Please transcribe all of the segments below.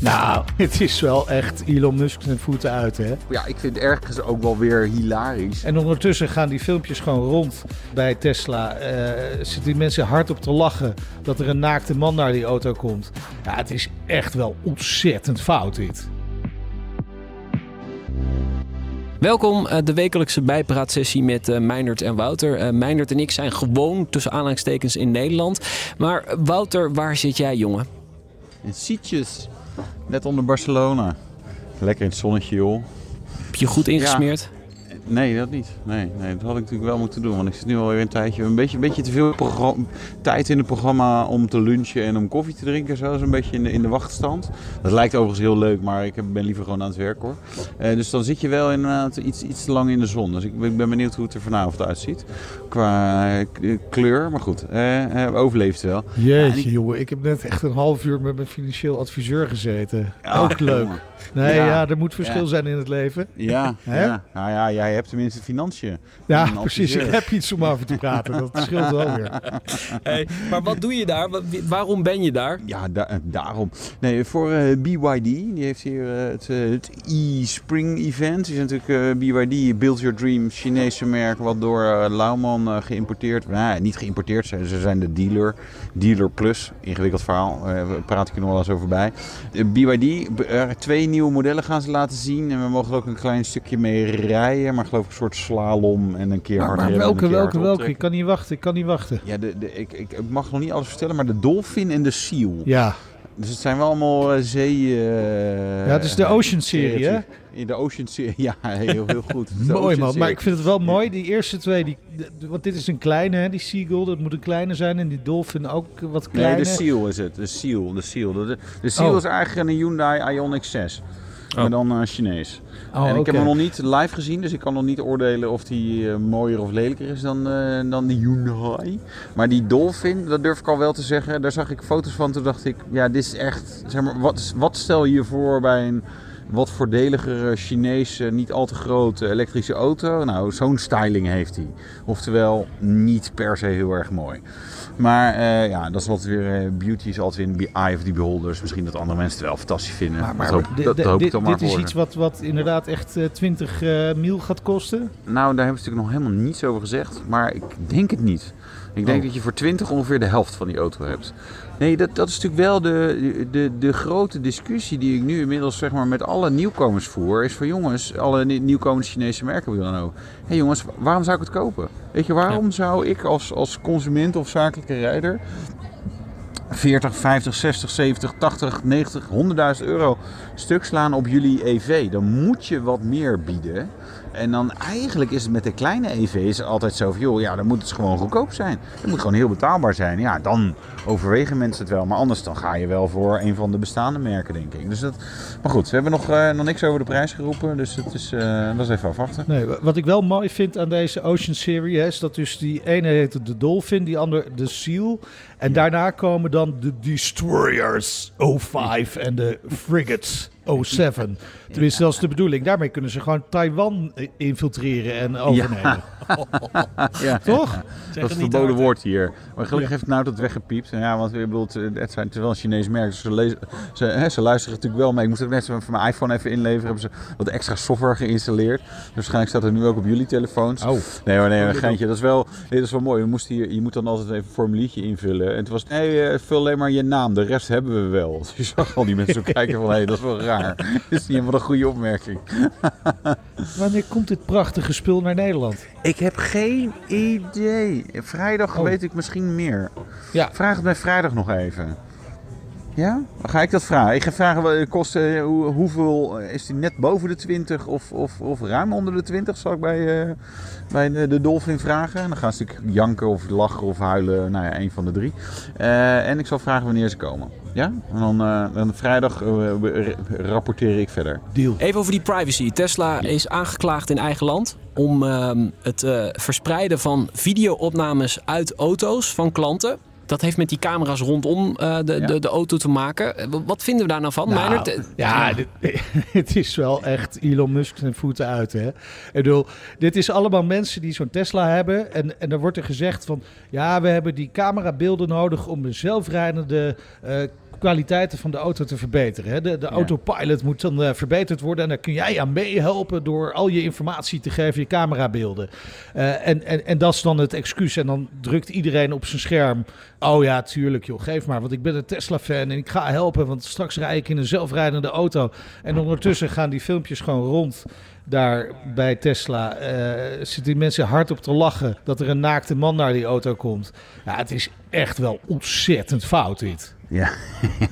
Nou, het is wel echt Elon Musk zijn voeten uit, hè? Ja, ik vind het ergens ook wel weer hilarisch. En ondertussen gaan die filmpjes gewoon rond bij Tesla. Eh zitten die mensen hardop te lachen dat er een naakte man naar die auto komt. Ja, het is echt wel ontzettend fout dit. Welkom, eh, de wekelijkse bijpraatsessie met eh Meindert en Wouter. Eh Meindert en ik zijn gewoon tussen aanhalingstekens in Nederland. Maar Wouter, waar zit jij, jongen? In Sietjes, net onder Barcelona. Lekker in het zonnetje, joh. Heb je goed ingesmeerd? Nee, dat niet. Nee, nee, dat had ik natuurlijk wel moeten doen. Want ik zit nu alweer een tijdje, een beetje, een beetje te veel tijd in het programma om te lunchen en om koffie te drinken. Zo is een beetje in de, in de wachtstand. Dat lijkt overigens heel leuk, maar ik ben liever gewoon aan het werk hoor. Eh, dus dan zit je wel inderdaad iets, iets te lang in de zon. Dus ik, ben- ik ben benieuwd hoe het er vanavond uitziet. Qua eh, kleur, maar goed. eh, overleeft wel. Jeetje, jongen. Ik heb net echt een half uur met mijn financieel adviseur gezeten. Ja, Ook leuk. jongen. Nee, Ja. ja, er moet verschil Ja. zijn in het leven. Ja, Hè? ja. Nou ja, jij hebt tenminste financiën. Ja, precies. Ik heb iets om over te praten. Dat scheelt wel weer. Hey, maar wat doe je daar? Waarom ben je daar? Ja, da- eh, daarom. Nee, voor eh, BYD, die heeft hier eh, het, het e-spring event. Die is natuurlijk eh, BYD, Build Your Dream, Chinese merk, wat door Lauman eh, geïmporteerd. Nou, niet geïmporteerd, ze, ze zijn de dealer. Dealer Plus, ingewikkeld verhaal, eh, daar praat ik er nog wel eens over bij. BYD, eh, twee nieuwe modellen gaan ze laten zien. En we mogen ook een klein stukje mee rijden, maar geloof ik een soort slalom en een keer Maar, hard welke, welke, welke? Ik kan niet wachten. Ik kan niet wachten. Ja, de, de, ik, ik, ik mag nog niet alles vertellen, maar de Dolphin en de Seal. Ja, Dus het zijn wel allemaal eh, zee... eh, ja het is de Ocean serie, hè? In de Ocean serie, ja, heel, heel goed. Mooi man, maar ik vind het wel mooi. Die eerste twee, die, de- want dit is een kleine, hè, die Seagull, dat moet een kleine zijn. En die Dolphin ook wat Nee, kleiner. de Seal is het. De Seal. De Seal, de, de Seal Oh. is eigenlijk een Hyundai Ioniq 6. Maar dan eh, Chinees. Oh, en ik heb hem nog niet live gezien, dus ik kan nog niet oordelen of die eh, mooier of lelijker is dan, eh, dan die Hyundai. Maar die Dolphin, dat durf ik al wel te zeggen. Daar zag ik foto's van, toen dacht ik, ja, dit is echt, zeg maar, wat, wat stel je je voor bij een wat voordeligere Chinese, niet al te grote elektrische auto? Nou, zo'n styling heeft hij. Oftewel, niet per se heel erg mooi. Maar eh, ja, dat is altijd weer, eh, beauty is altijd in the eye of the beholder. Dus misschien dat andere mensen het wel fantastisch vinden. Maar, maar dat hoop, dat, di- dat hoop ik dit, dan maar dit is iets wat, wat inderdaad echt eh, 20 eh mil gaat kosten. Nou, daar hebben ze natuurlijk nog helemaal niets over gezegd. Maar ik denk het niet. Ik denk Oh. dat je voor 20 ongeveer de helft van die auto hebt. Nee, dat, dat is natuurlijk wel de, de, de grote discussie die ik nu inmiddels zeg maar, met alle nieuwkomers voer. Is van jongens, alle nie- nieuwkomende Chinese merken wil dan ook. Hé hey jongens, waarom zou ik het kopen? Weet je, waarom zou ik als, als consument of zakelijke rijder 40, 50, 60, 70, 80, 90, 100.000 euro stuk slaan op jullie EV. Dan moet je wat meer bieden. En dan eigenlijk is het met de kleine EV's altijd zo van... joh, ja, dan moet het gewoon goedkoop zijn. Het moet gewoon heel betaalbaar zijn. Ja, dan overwegen mensen het wel. Maar anders dan ga je wel voor een van de bestaande merken, denk ik. Dus dat... Maar goed, we hebben nog, eh, nog niks over de prijs geroepen. Dus het is, eh, dat is even afwachten. Nee, wa- wat ik wel mooi vind aan deze Ocean Serie hè, is dat dus die ene heet de Dolphin, die andere de Seal. En daarna komen dan de Destroyers 05 en de Frigates 07. Tenminste, dat is de bedoeling. Daarmee kunnen ze gewoon Taiwan infiltreren en overnemen. Ja. Toch? Dat is het verboden hard, woord hier. Maar gelukkig heeft nou dat weggepiept. Ja, want ik bedoel, het, zijn, wel een Chinees merk. Dus ze, lezen, ze, hè, ze luisteren natuurlijk wel mee. Ik moest ook net zo van mijn iPhone even inleveren. Hebben ze wat extra software geïnstalleerd. Dus waarschijnlijk staat het nu ook op jullie telefoons. Oh. Nee hoor, nee, een geintje. Dat is wel, nee, dat is wel mooi. We moesten hier, je moet dan altijd even een formuliertje invullen. En het was, nee, eh, vul alleen maar je naam. De rest hebben we wel. Dus je zag al die mensen zo kijken van, hé, dat is wel raar. Dat is niet helemaal een goede opmerking. Wanneer komt dit prachtige spul naar Nederland? Ik heb geen idee. Vrijdag Oh. weet ik misschien meer. Ja, Vraag het mij vrijdag nog even. Ja? Dan ga ik dat vragen. Ik ga vragen, wat kost, eh, hoe, hoeveel, eh, is die net boven de 20 of, of, of ruim onder de 20? Zal ik bij, eh, bij de, de Dolphin vragen. En dan gaan ze natuurlijk janken of lachen of huilen. Nou ja, een van de drie. Eh, en ik zal vragen wanneer ze komen. Ja? En dan, eh, dan vrijdag eh, rapporteer ik verder. Deal. Even over die privacy. Tesla is aangeklaagd in eigen land om ehm, het eh, verspreiden van videoopnames uit auto's van klanten. Dat heeft met die camera's rondom eh, de, Ja. de, de auto te maken. Eh, Wat vinden we daar nou van, Nou, ja, dit, het is wel echt Elon Musk zijn voeten uit. Hè? Ik bedoel, dit is allemaal mensen die zo'n Tesla hebben. En, en dan wordt er gezegd van... ja, we hebben die camerabeelden nodig om de zelfrijdende... eh, kwaliteiten van de auto te verbeteren. Hè? De, de Ja. autopilot moet dan eh, verbeterd worden. En daar kun jij aan meehelpen door al je informatie te geven, je camerabeelden. Eh, en, en, en dat is dan het excuus. En dan drukt iedereen op zijn scherm. Oh ja, tuurlijk joh, geef maar. Want ik ben een Tesla-fan en ik ga helpen. Want straks rijd ik in een zelfrijdende auto. En ondertussen gaan die filmpjes gewoon rond. Daar bij Tesla eh, zitten die mensen hardop te lachen dat er een naakte man naar die auto komt. Ja, het is echt wel ontzettend fout dit. Ja,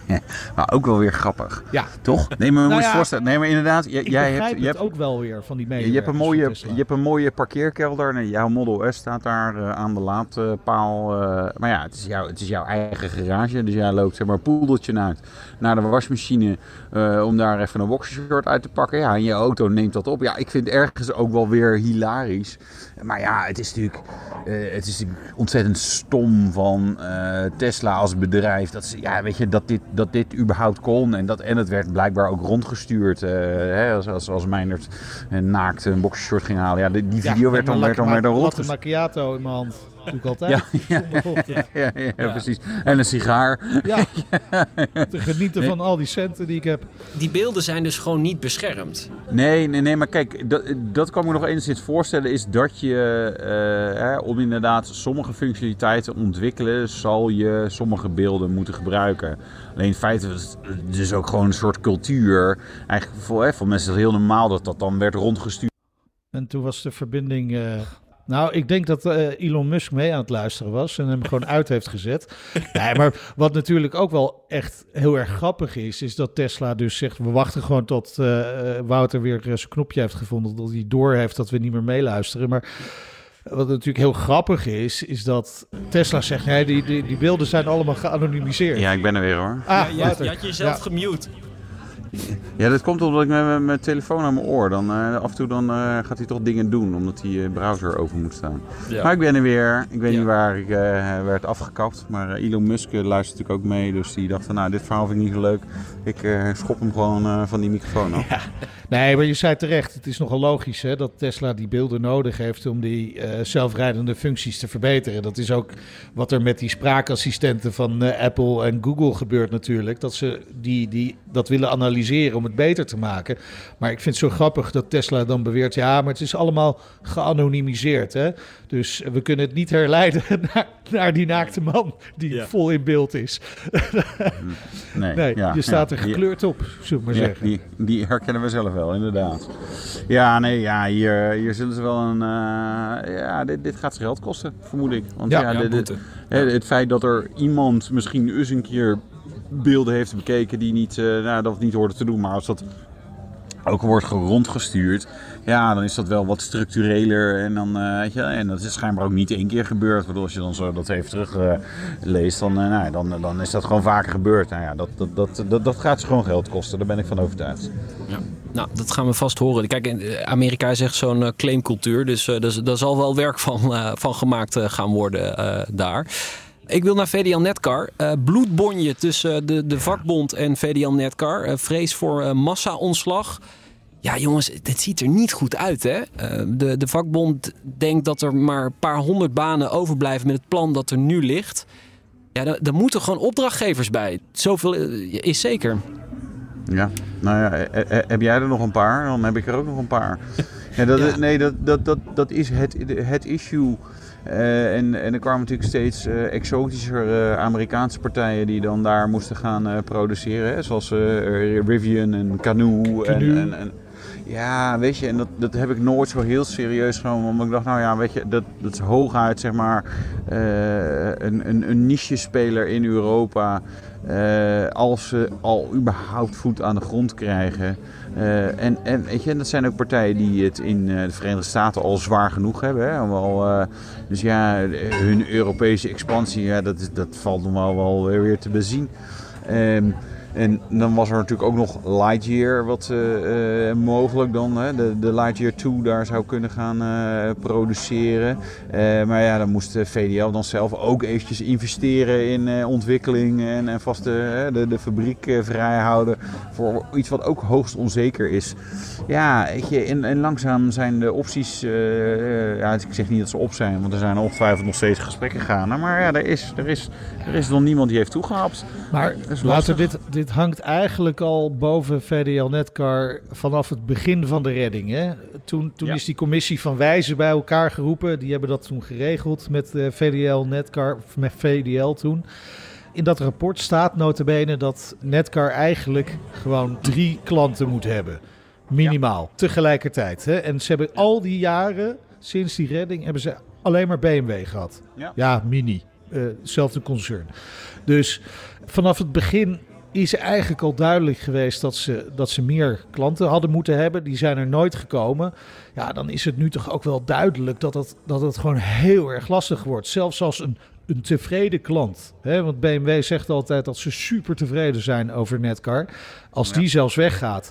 maar ook wel weer grappig. Ja, Toch? Nee, maar we Nou ja, je voorstellen. Nee, maar inderdaad, jij begrijp hebt, je het hebt, ook wel weer van die je medewerkers hebt een mooie, je hebt een mooie parkeerkelder. Nee, jouw Model S staat daar eh, aan de laadpaal. eh, maar ja, het is, jouw, het is jouw eigen garage. Dus jij loopt zeg maar poedeltje uit naar de wasmachine om daar even een boxershort uit te pakken. Ja, en je auto neemt dat op. Ja, ik vind het ergens ook wel weer hilarisch. Maar ja, het is natuurlijk, eh, het is natuurlijk ontzettend stom van eh, Tesla als bedrijf. Dat, ze, ja, weet je, dat, dit, dat dit überhaupt kon. En, dat, en het werd blijkbaar ook rondgestuurd. eh, hè, als, als, als Meijnerd een naakt een boxershort ging halen. Ja, die, video werd dan, werd dan, werd dan rondgestuurd. macchiato in mijn hand. Doe ik altijd. Ja, ja, ja, ja, precies. En een sigaar. Ja, te genieten van al die centen die ik heb. Die beelden zijn dus gewoon niet beschermd. Nee, nee, nee, maar kijk, dat, dat kan ik me nog enigszins voorstellen, is dat je, eh, hè, om inderdaad sommige functionaliteiten te ontwikkelen, zal je sommige beelden moeten gebruiken. Alleen in feite is het dus ook gewoon een soort cultuur. Eigenlijk voor, hè, voor mensen is het heel normaal dat dat dan werd rondgestuurd. En toen was de verbinding... eh, nou, ik denk dat eh, Elon Musk mee aan het luisteren was en hem gewoon uit heeft gezet. Nee, maar wat natuurlijk ook wel echt heel erg grappig is, is dat Tesla dus zegt, we wachten gewoon tot eh, eh, Wouter weer zijn knopje heeft gevonden, dat hij door heeft dat we niet meer meeluisteren. Maar wat natuurlijk heel grappig is, is dat Tesla zegt, nee, die, die, die beelden zijn allemaal geanonimiseerd. Ja, ik ben er weer hoor. Ah, je, Wouter. je had jezelf Ja. gemute. Ja, dat komt omdat ik met mijn- telefoon aan mijn oor, dan eh, af en toe dan, eh, gaat hij toch dingen doen, omdat die eh, browser open moet staan. Ja. Maar ik ben er weer. Ik weet Ja. niet waar ik werd afgekapt. Maar Elon Musk luistert natuurlijk ook mee. Dus die dacht van nou, dit verhaal vind ik niet zo leuk. Ik schop hem gewoon van die microfoon af. Nee, maar je zei terecht, het is nogal logisch hè, dat Tesla die beelden nodig heeft om die zelfrijdende functies te verbeteren. Dat is ook wat er met die spraakassistenten van Apple en Google gebeurt natuurlijk. Dat ze die, die, dat willen analyseren om het beter te maken. Maar ik vind het zo grappig dat Tesla dan beweert, ja, maar het is allemaal geanonimiseerd. Hè? Dus we kunnen het niet herleiden naar, naar die naakte man die Ja. vol in beeld is. Nee, Nee, ja, je staat ja, er die- gekleurd op, zullen we maar Ja, zeggen. die, die herkennen we zelf wel, inderdaad. Ja, nee, ja, hier, hier zullen ze wel een... eh, ja, dit, dit gaat ze geld kosten, vermoed ik. Want Ja, ja, Ja, dit- dit- boete. hè, het feit dat er iemand misschien eens een keer beelden heeft bekeken die niet, eh, nou, dat niet hoorde te doen. Maar als dat ook wordt rondgestuurd, ja, dan is dat wel wat structureler. En, dan, eh, weet je, en dat is schijnbaar ook niet één keer gebeurd. Waardoor als je dan zo dat even terug eh, leest, dan, eh, nou, dan, dan is dat gewoon vaker gebeurd. Nou ja, dat, dat, dat, dat, gaat ze gewoon geld kosten, daar ben ik van overtuigd. Ja. Nou, dat gaan we vast horen. Kijk, in Amerika is echt zo'n claimcultuur. Dus dus- daar zal wel werk van, van gemaakt gaan worden daar. Ik wil naar VDL Netcar. Eh, bloedbonje tussen de, de vakbond en VDL Netcar. Eh, vrees voor eh, massa-ontslag. Ja, jongens, dit ziet er niet goed uit, hè? Eh, de, de vakbond denkt dat er maar een paar honderd banen overblijven met het plan dat er nu ligt. Ja, daar, daar moeten gewoon opdrachtgevers bij. Zoveel eh, is zeker. Ja, nou ja, eh, eh, heb jij er nog een paar? Dan heb ik er ook nog een paar. Ja, dat, Ja. Nee, dat, dat, dat, dat is het, het issue. Eh, en, en er kwamen natuurlijk steeds eh, exotischer eh, Amerikaanse partijen die dan daar moesten gaan produceren. Hè? Zoals Rivian en Canoe. En, Canoe. en, en, Ja, weet je, en dat, dat heb ik nooit zo heel serieus genomen. Omdat ik dacht, nou ja, weet je, dat, dat is hooguit zeg maar eh, een, een, een niche-speler in Europa. eh, als ze al überhaupt voet aan de grond krijgen. Eh, en, en weet je, dat zijn ook partijen die het in de Verenigde Staten al zwaar genoeg hebben. Hè? Al, dus ja, hun Europese expansie, ja, dat, dat valt nog wel, wel weer te bezien. Ehm, en dan was er natuurlijk ook nog Lightyear, wat eh, eh, mogelijk dan hè, de, de Lightyear 2 daar zou kunnen gaan eh, produceren. Maar ja, dan moest VDL dan zelf ook eventjes investeren in ontwikkeling en, en vast de, de, de fabriek vrijhouden voor iets wat ook hoogst onzeker is. Ja, weet je, en, en langzaam zijn de opties, ja, ik zeg niet dat ze op zijn, want er zijn ongetwijfeld nog steeds gesprekken gaande. Maar ja, er is, er is, er is nog niemand die heeft toegehapt. Maar laten dit, dit hangt eigenlijk al boven VDL Netcar vanaf het begin van de redding. Hè? Toen, toen Ja. is die commissie van wijzen bij elkaar geroepen. Die hebben dat toen geregeld met eh, VDL Netcar, of met VDL toen. In dat rapport staat notabene dat Netcar eigenlijk gewoon drie klanten moet hebben. Minimaal, tegelijkertijd. Hè? En ze hebben al die jaren, sinds die redding, hebben ze alleen maar BMW gehad. Ja. Ja, Mini. hetzelfde concern. Dus vanaf het begin is eigenlijk al duidelijk geweest dat ze, dat ze meer klanten hadden moeten hebben. Die zijn er nooit gekomen. Ja, dan is het nu toch ook wel duidelijk dat het, dat het gewoon heel erg lastig wordt. Zelfs als een, een tevreden klant. Hè? Want BMW zegt altijd dat ze super tevreden zijn over Netcar. Als Ja. die zelfs weggaat,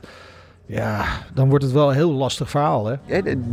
ja, dan wordt het wel een heel lastig verhaal. Hè?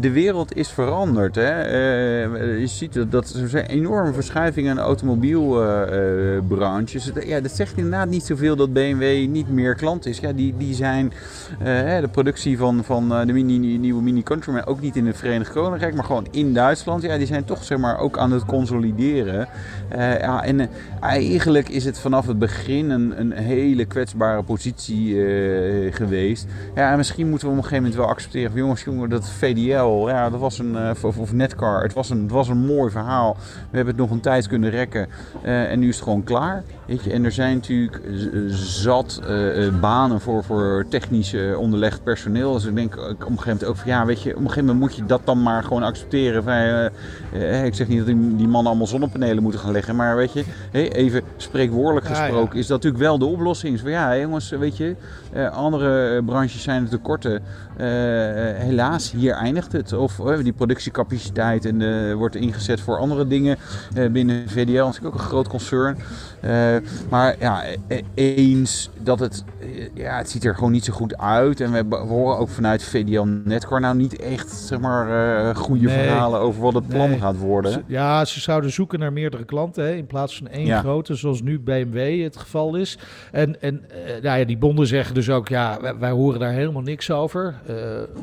De, wereld is veranderd. Hè? Eh, je ziet dat, dat er zijn enorme verschuivingen in de automobielbranche. Dus ja, dat zegt inderdaad niet zoveel dat BMW niet meer klant is. Ja, die, die zijn eh, de productie van, van eh, de nieuwe Mini Countryman ook niet in het Verenigd Koninkrijk, maar gewoon in Duitsland. Ja, die zijn toch zeg maar ook aan het consolideren. Eh, ja, en eh, eigenlijk is het vanaf het begin een, een hele kwetsbare positie eh, geweest. Ja, misschien moeten we op een gegeven moment wel accepteren jongens, jongen, dat VDL, ja, dat was een, eh, of, of Netcar, het was, een, het was een mooi verhaal. We hebben het nog een tijd kunnen rekken eh, en nu is het gewoon klaar. Weet je? En er zijn natuurlijk zat eh, banen voor, voor technisch onderlegd personeel. Dus ik denk op een gegeven moment ook van ja, weet je, op een gegeven moment moet je dat dan maar gewoon accepteren. Van, ik zeg niet dat die, die mannen allemaal zonnepanelen moeten gaan leggen, maar weet je, even spreekwoordelijk Ja, ja. gesproken, is dat natuurlijk wel de oplossing. Van ja, jongens, weet je, andere branches zijn tekorten. Eh, eh, helaas, hier eindigt het. Of eh, die productiecapaciteit en, wordt ingezet voor andere dingen binnen VDL. Dat is natuurlijk ook een groot concern. Maar ja, eh, eens dat het, ja, het ziet er gewoon niet zo goed uit. En we, horen ook vanuit VDL Netcar nou niet echt, zeg maar, goede Nee. verhalen over wat het plan Nee. gaat worden. Ja, ze zouden zoeken naar meerdere klanten hè, in plaats van één Ja. grote, zoals nu BMW het geval is. En, en nou ja, die bonden zeggen dus ook, ja, wij, wij horen daar helemaal niks over. Eh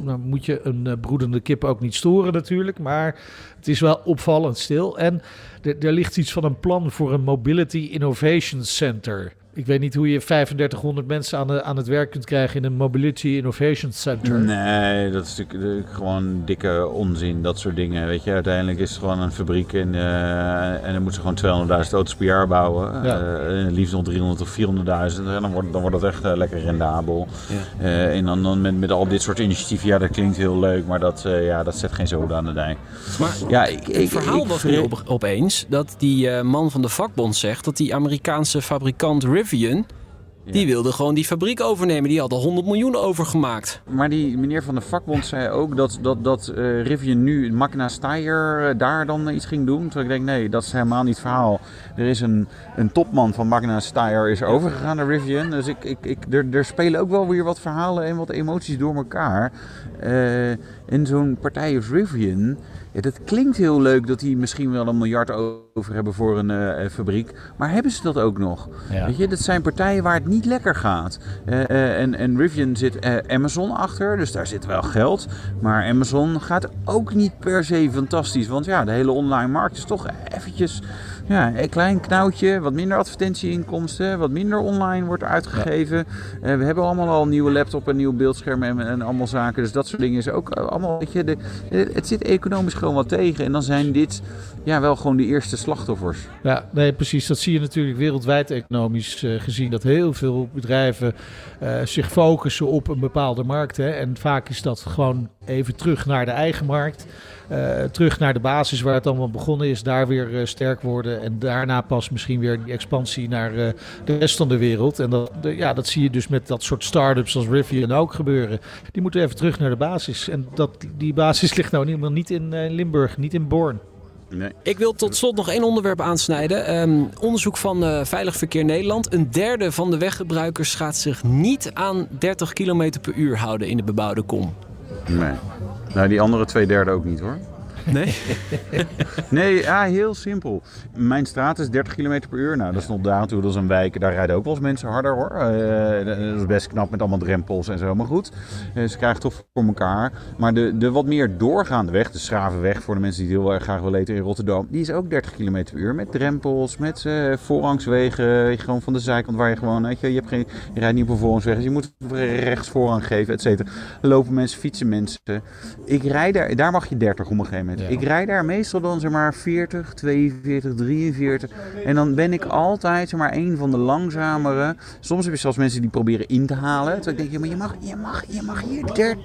dan moet je een eh, broedende kip ook niet storen natuurlijk, maar het is wel opvallend stil. En er er ligt iets van een plan voor een Mobility Innovation Center. Ik weet niet hoe je 3500 mensen aan, de, aan het werk kunt krijgen in een Mobility Innovation Center. Nee, dat is natuurlijk eh, gewoon dikke onzin, dat soort dingen. Weet je, uiteindelijk is het gewoon een fabriek en, eh, en dan moeten ze gewoon 200.000 auto's per jaar bouwen. Ja. Eh, liefst nog 300 of 400.000. En dan wordt, dan wordt dat echt lekker rendabel. Eh, en dan, dan met, met al dit soort initiatieven, ja, dat klinkt heel leuk, maar dat, eh, ja, dat zet geen zoden aan de dijk. Maar Ja, ik, het ik, verhaal ik was vre- nu op, opeens dat die eh, man van de vakbond zegt dat die Amerikaanse fabrikant Rivian, die wilde gewoon die fabriek overnemen. Die had er 100 miljoen overgemaakt. Maar die meneer van de vakbond zei ook dat, dat, dat eh, Rivian nu Magna Steyr eh, daar dan iets ging doen. Terwijl ik denk, nee, dat is helemaal niet het verhaal. Er is een, een topman van Magna Steyr is overgegaan naar Rivian. Dus ik, ik, ik, er, er spelen ook wel weer wat verhalen en wat emoties door elkaar. Eh, en zo'n partij als Rivian, ja, dat klinkt heel leuk dat die misschien wel een miljard over hebben voor een eh, fabriek. Maar hebben ze dat ook nog? Ja. Weet je, dat zijn partijen waar het niet lekker gaat. Eh, eh, en, en Rivian zit eh, Amazon achter, dus daar zit wel geld. Maar Amazon gaat ook niet per se fantastisch. Want ja, de hele online markt is toch eventjes ja, een klein knauwtje. Wat minder advertentieinkomsten, wat minder online wordt uitgegeven. Eh, we hebben allemaal al een nieuwe laptop en nieuw beeldscherm en, en allemaal zaken. Dus dat soort dingen is ook eh, allemaal, weet je, de, het zit economisch gewoon gewoon wat tegen. En dan zijn dit ja, wel gewoon de eerste slachtoffers. Ja, nee, precies. Dat zie je natuurlijk wereldwijd economisch uh, gezien. Dat heel veel bedrijven uh, zich focussen op een bepaalde markt. Hè. En vaak is dat gewoon even terug naar de eigen markt. Uh, terug naar de basis waar het allemaal begonnen is. Daar weer sterk worden. En daarna pas misschien weer die expansie naar de rest van de wereld. En dat, de, ja, dat zie je dus met dat soort start-ups als Rivian ook gebeuren. Die moeten even terug naar de basis. En dat, die basis ligt nou helemaal niet in Limburg, niet in Born. Nee. Ik wil tot slot nog één onderwerp aansnijden. Um, onderzoek van uh, Veilig Verkeer Nederland. Een derde van de weggebruikers gaat zich niet aan 30 km per uur houden in de bebouwde kom. Nee. Nou, die andere twee derde ook niet hoor. Nee? nee, ja, heel simpel. Mijn straat is 30 km per uur. Nou, dat is nog daar toe. Dat is een wijk. Daar rijden ook wel eens mensen harder hoor. Uh, dat is best knap met allemaal drempels en zo. Maar goed, uh, ze krijgen toch voor elkaar. Maar de, de wat meer doorgaande weg, de Schravenweg voor de mensen die heel erg graag willen eten in Rotterdam. Die is ook 30 km per uur. Met drempels, met uh, voorrangswegen. Gewoon van de zijkant waar je gewoon, weet je, je, hebt geen, je rijdt niet op een voorrangsweg. Dus je moet rechts voorrang geven, et cetera. Lopen mensen, fietsen mensen. Ik rijd daar, daar mag je 30 op een gegeven moment. Ik rijd daar meestal dan zeg maar 40, 42, 43. En dan ben ik altijd zeg maar een van de langzamere. Soms heb je zelfs mensen die proberen in te halen. Toen denk je, maar je mag, je mag, je mag hier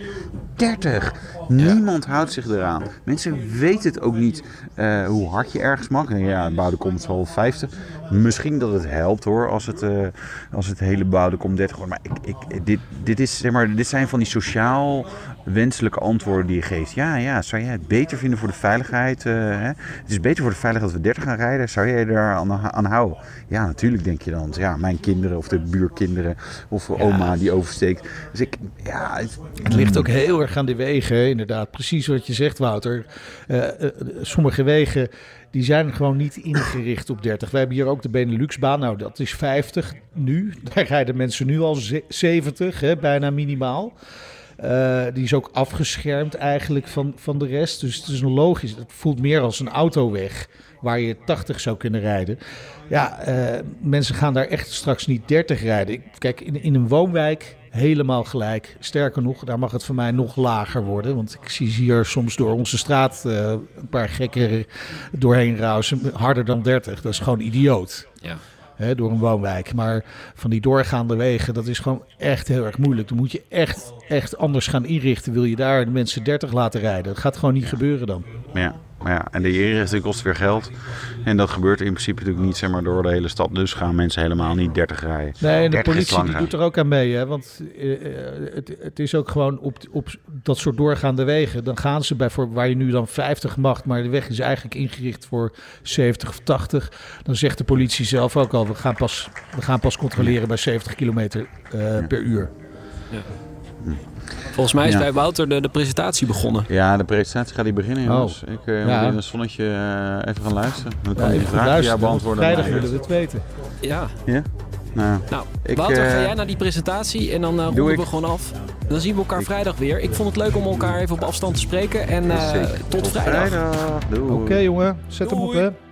30. Niemand houdt zich eraan. Mensen weten het ook niet uh, hoe hard je ergens mag. Ja, de bouwde komt wel 50. Misschien dat het helpt hoor, als het, uh, als het hele bouwde komt 30 wordt. Maar ik, ik, dit, dit, is, zeg maar, dit zijn van die sociaal wenselijke antwoorden die je geeft. Ja, ja, zou jij het beter vinden voor de veiligheid? Uh, hè? Het is beter voor de veiligheid dat we 30 gaan rijden. Zou jij er aan, aan houden? Ja, natuurlijk denk je dan. Ja, mijn kinderen of de buurkinderen of ja. oma die oversteekt. Dus ik, ja... Het, het, ligt ook heel erg aan de wegen, inderdaad. Precies wat je zegt, Wouter. Uh, sommige wegen die zijn gewoon niet ingericht op 30. We hebben hier ook de Beneluxbaan. Nou, dat is 50 nu. Daar rijden mensen nu al 70, hè, bijna minimaal. Uh, die is ook afgeschermd eigenlijk van, van de rest. Dus het is een logisch. Het voelt meer als een autoweg waar je 80 zou kunnen rijden. Ja, uh, mensen gaan daar echt straks niet 30 rijden. Kijk, in, in een woonwijk helemaal gelijk. Sterker nog, daar mag het voor mij nog lager worden. Want ik zie hier soms door onze straat uh, een paar gekken doorheen rausen. Harder dan 30. Dat is gewoon idioot. Ja. Hè, door een woonwijk. Maar van die doorgaande wegen, dat is gewoon echt heel erg moeilijk. Dan moet je echt, echt anders gaan inrichten. Wil je daar de mensen 30 laten rijden? Dat gaat gewoon niet gebeuren dan. Ja. Maar ja, en de inrichting kost weer geld. En dat gebeurt in principe natuurlijk niet zeg maar, door de hele stad. Dus gaan mensen helemaal niet 30 rijden. Nee, en de politie die doet er ook aan mee. Hè? Want uh, het, het, is ook gewoon op, op dat soort doorgaande wegen. Dan gaan ze bijvoorbeeld waar je nu dan 50 mag. Maar de weg is eigenlijk ingericht voor 70 of 80. Dan zegt de politie zelf ook al, we gaan pas, we gaan pas controleren bij 70 kilometer uh, ja. per uur. Ja. Volgens mij is ja. bij Wouter de, de, presentatie begonnen. Ja, de presentatie gaat die beginnen, jongens. Oh. Ik uh, ja. moet in het zonnetje uh, even gaan luisteren. Dan kan ja, je vragen ja, beantwoorden. Vrijdag willen we het weten. Ja. Ja? Nou, nou ik, Wouter, uh, ga jij naar die presentatie en dan uh, roepen we gewoon af. Dan zien we elkaar ik. vrijdag weer. Ik vond het leuk om elkaar even op afstand te spreken. En uh, tot, tot, vrijdag. vrijdag. Oké okay, jongen, zet Doei. hem op hè.